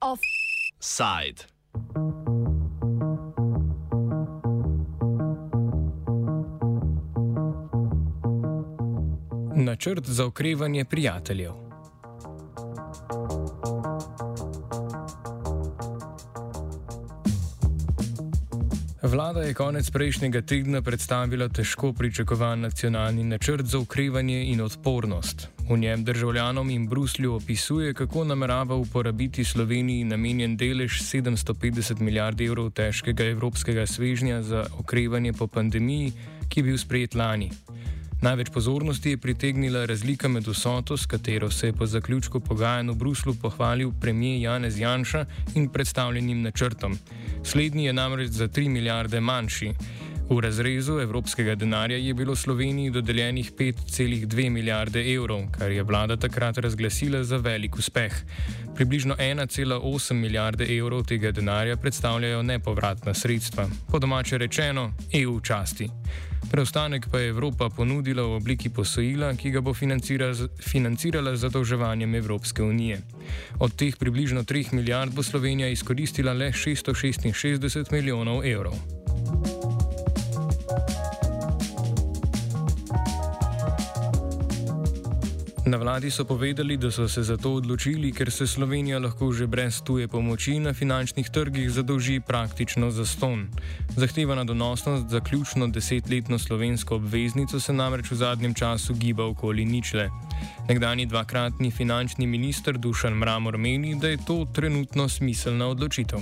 Offside. Načrt za okrevanje prijateljev. Vlada je konec prejšnjega tedna predstavila težko pričakovan nacionalni načrt za ukrevanje in odpornost. V njem državljanom in Bruslju opisuje, kako namerava uporabiti Sloveniji namenjen delež 750 milijard evrov težkega evropskega svežnja za okrevanje po pandemiji, ki je bil sprejet lani. Največ pozornosti je pritegnila razlika med vsoto, s katero se je po zaključku pogajanj v Bruslu pohvalil premijer Janez Janša in predstavljenim načrtom. Slednji je namreč za 3 milijarde manjši. V razrezu evropskega denarja je bilo Sloveniji dodeljenih 5,2 milijarde evrov, kar je vlada takrat razglasila za velik uspeh. Približno 1,8 milijarde evrov tega denarja predstavljajo nepovratna sredstva, po domače rečeno EU časti. Preostanek pa je Evropa ponudila v obliki posojila, ki ga bo financirala z zadolževanjem Evropske unije. Od teh približno 3 milijard bo Slovenija izkoristila le 666 milijonov evrov. Na vladi so povedali, da so se za to odločili, ker se Slovenija lahko že brez tuje pomoči na finančnih trgih zadolži praktično za ston. Zahtevana donosnost za ključno desetletno slovensko obveznico se namreč v zadnjem času giba okoli ničle. Nekdani dvakratni finančni minister Dušan Mramor meni, da je to trenutno smiselna odločitev.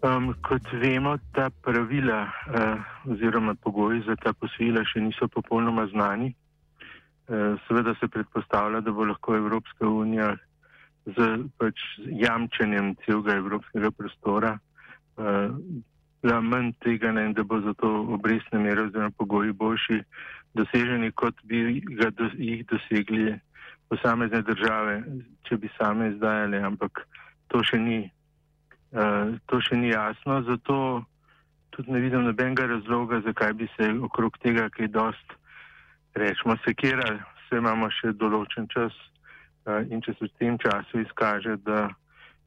Um, kot vemo, ta pravila uh, oziroma pogoji za ta posojila še niso popolnoma znani. Eh, seveda se predpostavlja, da bo lahko Evropska unija z pač, jamčenjem celega evropskega prostora uh, manj tega ne, in da bo zato obrestne mere oziroma pogoji boljši doseženi, kot bi ga do, jih dosegli posamezne države, če bi same izdajali, ampak to še ni, uh, to še ni jasno, zato tudi ne vidim nobenega razloga, zakaj bi se okrog tega kaj dost rečemo, sekirali, vse imamo še določen čas in če se v tem času izkaže, da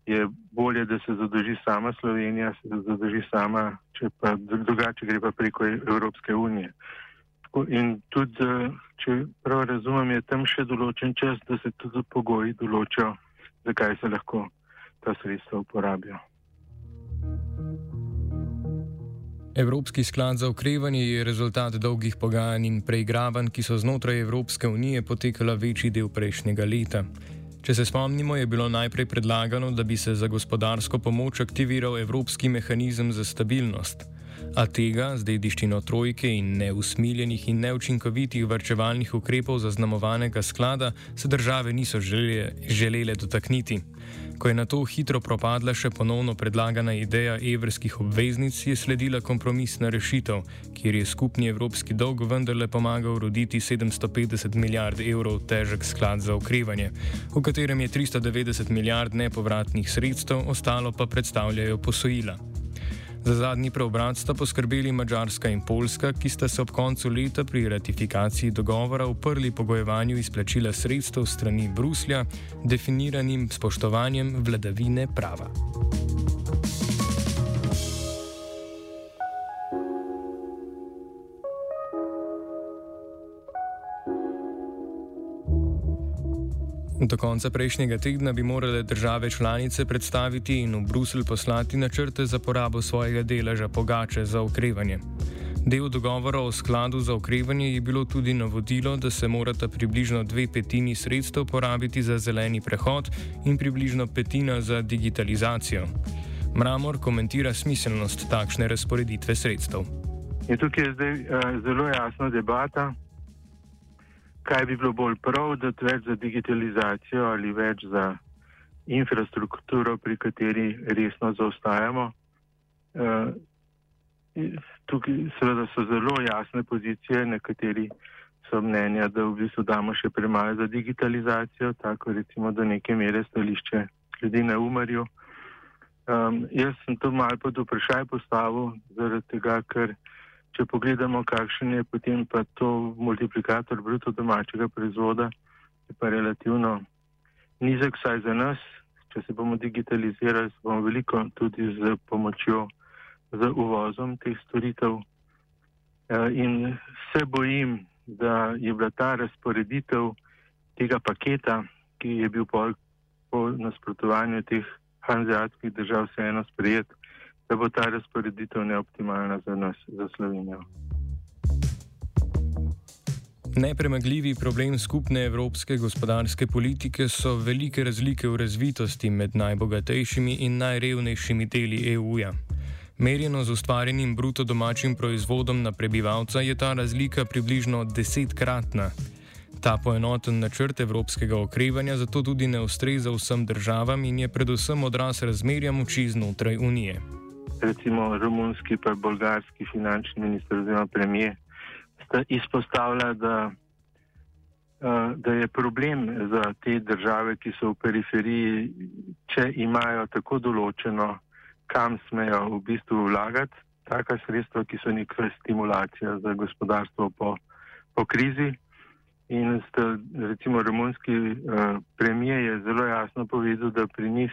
je bolje, da se zadrži sama Slovenija, se zadrži sama, če pa drugače gre pa preko Evropske unije. In tudi, če prav razumem, je tam še določen čas, da se tudi pogoji določijo, zakaj se lahko ta sredstva uporabijo. Evropski sklad za okrevanje je rezultat dolgih pogajanj in preigravanj, ki so znotraj Evropske unije potekala večji del prejšnjega leta. Če se spomnimo, je bilo najprej predlagano, da bi se za gospodarsko pomoč aktiviral Evropski mehanizem za stabilnost. A tega, z dediščino trojke in neusmiljenih in neučinkovitih vrčevalnih ukrepov zaznamovanega sklada, se države niso želele, želele dotakniti. Ko je na to hitro propadla še ponovno predlagana ideja evrskih obveznic, je sledila kompromisna rešitev, kjer je skupni evropski dolg vendarle pomagal roditi 750 milijard evrov težek sklad za okrevanje, v katerem je 390 milijard nepovratnih sredstev, ostalo pa predstavljajo posojila. Za zadnji preobrat sta poskrbeli Mačarska in Poljska, ki sta se ob koncu leta pri ratifikaciji dogovora uprli pogojevanju izplačila sredstev strani Bruslja, definiranim spoštovanjem vladavine prava. Do konca prejšnjega tedna bi morale države članice predstaviti in v Bruselj poslati načrte za porabo svojega deleža pogače za okrevanje. Del dogovora o skladu za okrevanje je bilo tudi navodilo, da se morata približno dve petini sredstev porabiti za zeleni prehod in približno petina za digitalizacijo. Mramor komentira smiselnost takšne razporeditve sredstev. Je tukaj je zdaj uh, zelo jasna debata kaj bi bilo bolj prav, da več za digitalizacijo ali več za infrastrukturo, pri kateri resno zaostajamo. Uh, tukaj seveda so zelo jasne pozicije, nekateri so mnenja, da v bistvu damo še premalo za digitalizacijo, tako recimo do neke mere stališče ljudi na umarju. Um, jaz sem to malo pod vprašaj postavil, zaradi tega, ker če pogledamo, kakšen je potem pa to multiplikator bruto domačega proizvoda, je pa relativno nizek, saj za nas, če se bomo digitalizirali, se bomo veliko tudi z pomočjo, z uvozom teh storitev. Eh, in se bojim, da je bila ta razporeditev tega paketa, ki je bil po, po nasprotovanju teh hanzeatskih držav vseeno sprejet, da bo ta razporeditev neoptimalna za nas, za Slovenijo. Nepremagljivi problem skupne evropske gospodarske politike so velike razlike v razvitosti med najbogatejšimi in najrevnejšimi deli EU-ja. Merjeno z ustvarjenim bruto domačim proizvodom na prebivalca je ta razlika približno desetkratna. Ta poenoten načrt evropskega okrevanja zato tudi ne ustreza vsem državam in je predvsem odraz razmerja moči znotraj Unije. Recimo romunski in bolgarski finančni minister oziroma premije sta izpostavila, da, da je problem za te države, ki so v periferiji, če imajo tako določeno, kam smejo v bistvu vlagati taka sredstva, ki so neka stimulacija za gospodarstvo po, po krizi. In sta, recimo romunski uh, premijer je zelo jasno povedal, da pri njih,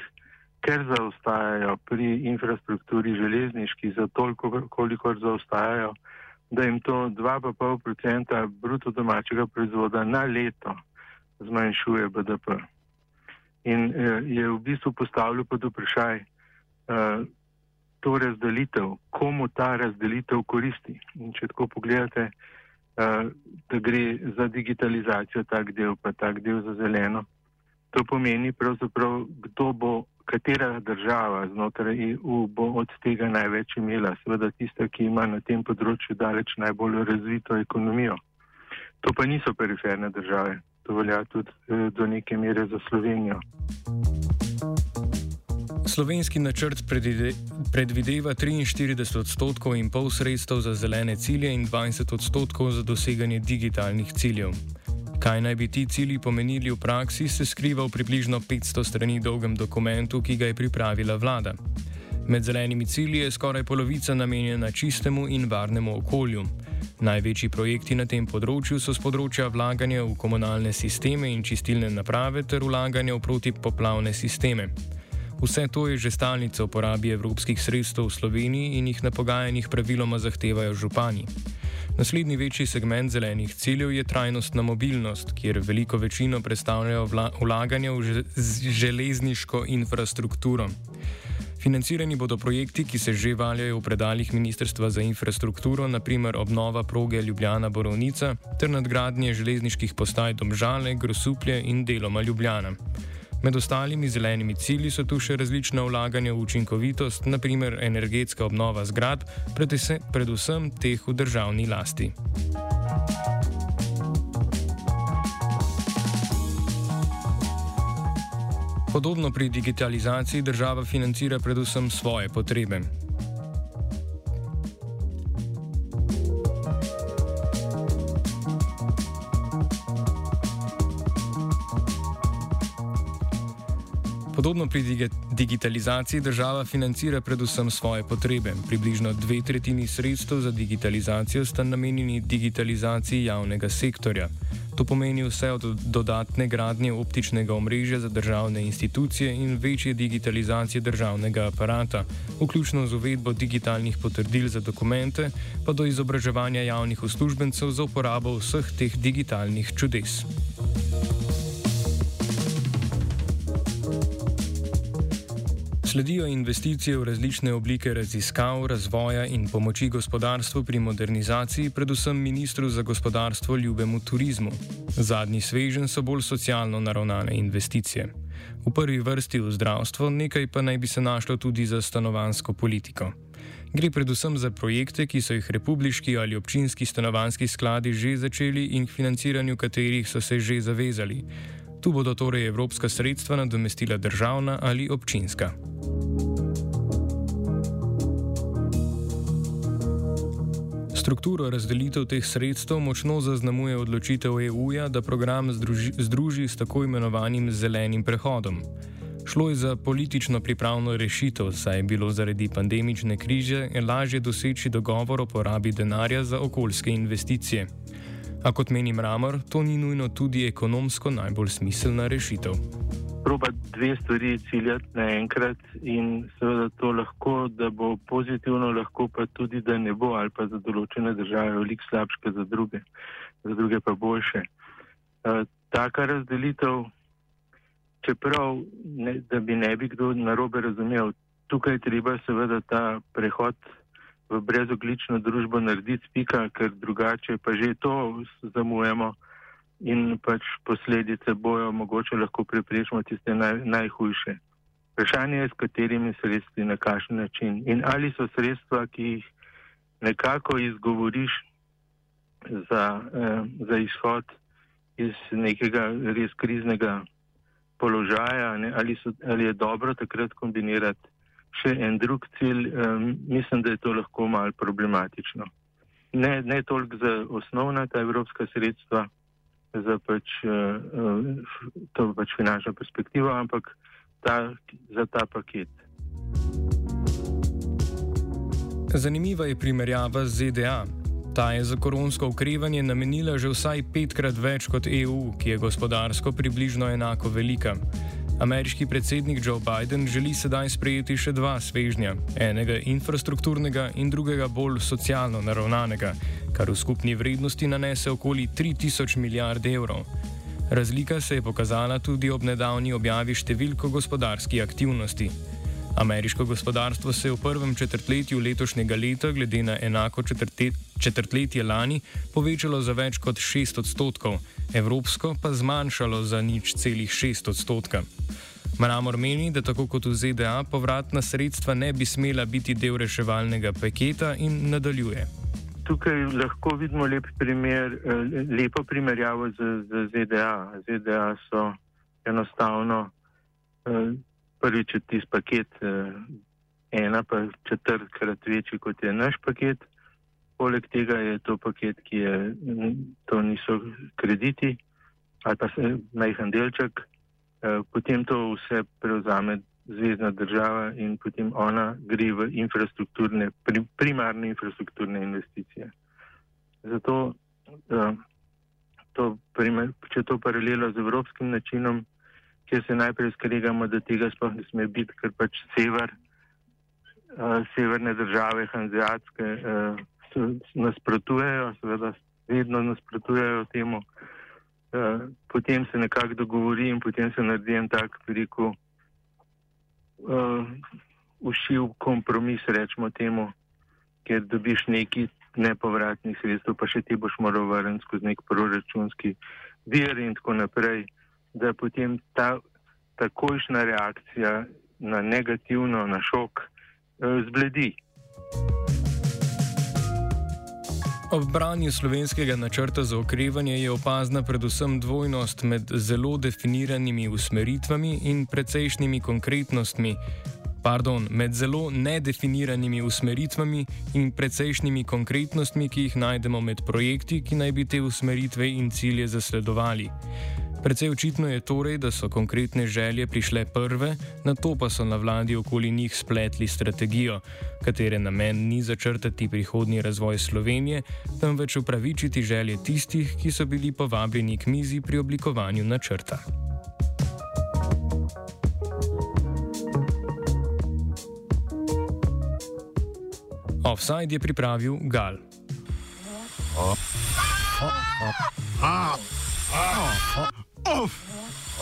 ker zaostajajo pri infrastrukturi železniški za toliko, koliko zaostajajo, da jim to 2,5% bruto domačega proizvoda na leto zmanjšuje BDP. In uh, je v bistvu postavljal pod vprašaj uh, to razdelitev, komu ta razdelitev koristi. In če tako pogledate, uh, da gre za digitalizacijo tak del, pa tak del za zeleno. To pomeni pravzaprav, kdo bo, katera država znotraj EU bo od tega največ imela. Seveda tista, ki ima na tem področju daleč najbolj razvito ekonomijo. To pa niso periferne države. To velja tudi eh, do neke mere za Slovenijo. Slovenski načrt predvideva 43 odstotkov in pol sredstev za zelene cilje in 20 odstotkov za doseganje digitalnih ciljev. Kaj naj bi ti cilji pomenili v praksi, se skriva v približno 500 strani dolgem dokumentu, ki ga je pripravila vlada. Med zelenimi cilji je skoraj polovica namenjena čistemu in varnemu okolju. Največji projekti na tem področju so z področja vlaganja v komunalne sisteme in čistilne naprave ter vlaganja v protipoplavne sisteme. Vse to je že stalnica uporabi evropskih sredstev v Sloveniji in jih na pogajanjih praviloma zahtevajo župani. Naslednji večji segment zelenih ciljev je trajnostna mobilnost, kjer veliko večino predstavljajo vlaganja v železniško infrastrukturo. Financirani bodo projekti, ki se že valjajo v predaljih Ministrstva za infrastrukturo, naprimer obnova proge Ljubljana-Borovnica ter nadgradnje železniških postaj Domžale, Grosuplje in deloma Ljubljana. Med ostalimi zelenimi cilji so tu še različna vlaganja v učinkovitost, naprimer energetska obnova zgrad, predvsem teh v državni lasti. Podobno pri digitalizaciji država financira predvsem svoje potrebe. Podobno pri digitalizaciji država financira predvsem svoje potrebe. Približno dve tretjini sredstev za digitalizacijo sta namenjeni digitalizaciji javnega sektorja. To pomeni vse od dodatne gradnje optičnega omrežja za državne institucije in večje digitalizacije državnega aparata, vključno z uvedbo digitalnih potrdil za dokumente, pa do izobraževanja javnih uslužbencev za uporabo vseh teh digitalnih čudes. Sledijo investicije v različne oblike raziskav, razvoja in pomoči gospodarstvu pri modernizaciji, predvsem ministru za gospodarstvo ljubemu turizmu. Zadnji svežen so bolj socialno naravnane investicije. V prvi vrsti v zdravstvo, nekaj pa naj bi se našlo tudi za stanovansko politiko. Gre predvsem za projekte, ki so jih republiški ali občinski stanovanski skladi že začeli in k financiranju katerih so se že zavezali. Tu bodo torej evropska sredstva nadomestila državna ali občinska. Strukturo razdelitev teh sredstev močno zaznamuje odločitev EU-ja, da program združi, združi s tako imenovanim zelenim prehodom. Šlo je za politično pripravno rešitev, saj je bilo zaradi pandemične krize lažje doseči dogovor o porabi denarja za okoljske investicije. A kot meni Mramor, to ni nujno tudi ekonomsko najbolj smiselna rešitev. Proba dve stvari ciljati naenkrat in seveda to lahko, da bo pozitivno, lahko pa tudi, da ne bo ali pa za določene države veliko slabše, za druge, za druge pa boljše. Uh, taka razdelitev čeprav ne, da bi ne bi kdo narobe razumel, tukaj treba seveda ta prehod v brezoglično družbo narediti spika, ker drugače pa že to zamujemo in pač posledice bojo mogoče lahko preprečimo tiste naj, najhujše. Vprašanje je, s katerimi sredstvi, na kakšen način in ali so sredstva, ki jih nekako izgovoriš za, eh, za izhod iz nekega res kriznega položaja, ne, ali, so, ali je dobro takrat kombinirati še en drug cilj, um, mislim, da je to lahko mal problematično. Ne, ne toliko za osnovna ta evropska sredstva, za pač, uh, to pač finančno perspektivo, ampak ta, za ta paket. Zanimiva je primerjava z ZDA. Ta je za koronsko ukrevanje namenila že vsaj petkrat več kot EU, ki je gospodarsko približno enako velika. Ameriški predsednik Joe Biden želi sedaj sprejeti še dva svežnja, enega infrastrukturnega in drugega bolj socialno naravnanega, kar v skupni vrednosti nanese okoli 3000 milijard evrov. Razlika se je pokazala tudi ob nedavni objavi številko gospodarskih aktivnosti. Ameriško gospodarstvo se je v prvem četrtletju letošnjega leta, glede na enako četrtletje lani, povečalo za več kot 6 odstotkov, evropsko pa zmanjšalo za nič celih 6 odstotka. Mramor meni, da tako kot v ZDA povratna sredstva ne bi smela biti del reševalnega paketa in nadaljuje. Tukaj lahko vidimo lep primer, eh, lepo primerjavo z, z ZDA. ZDA so enostavno. Prvič tisti paket, eh, ena pa četrtkrat večji kot je naš paket. Poleg tega je to paket, ki je, to niso krediti ali pa majhen delček, eh, potem to vse prevzame zvezdna država in potem ona gre v infrastrukturne, primarne infrastrukturne investicije. Zato, eh, to, če to paralelo z evropskim načinom, kjer se najprej skregamo, da tega sploh ne sme biti, ker pač sever, uh, severne države, hanzeatske, uh, nasprotujejo, seveda vedno nasprotujejo temu. Uh, potem se nekako dogovori in potem se naredi en tak, rekel, uh, ušiv kompromis, rečemo temu, ker dobiš neki nepovratnih sredstev, pa še ti boš moral vrniti skozi nek proračunski vir in tako naprej da je potem ta takojšna reakcija na negativno, na šok, eh, zbledi. Ob branju slovenskega načrta za okrevanje je opazna predvsem dvojnost med zelo definiranimi usmeritvami in precejšnjimi konkretnostmi. Pardon, med zelo nedefiniranimi usmeritvami in precejšnjimi konkretnostmi, ki jih najdemo med projekti, ki naj bi te usmeritve in cilje zasledovali. Predvsej očitno je torej, da so konkretne želje prišle prve, na to pa so na vladi okoli njih spletli strategijo, katere namen ni začrtati prihodnji razvoj Slovenije, temveč upravičiti želje tistih, ki so bili povabljeni k mizi pri oblikovanju načrta. Offside je pripravil Gal. Oh. Oh. Oh. Oh. Oh. Oh. Off.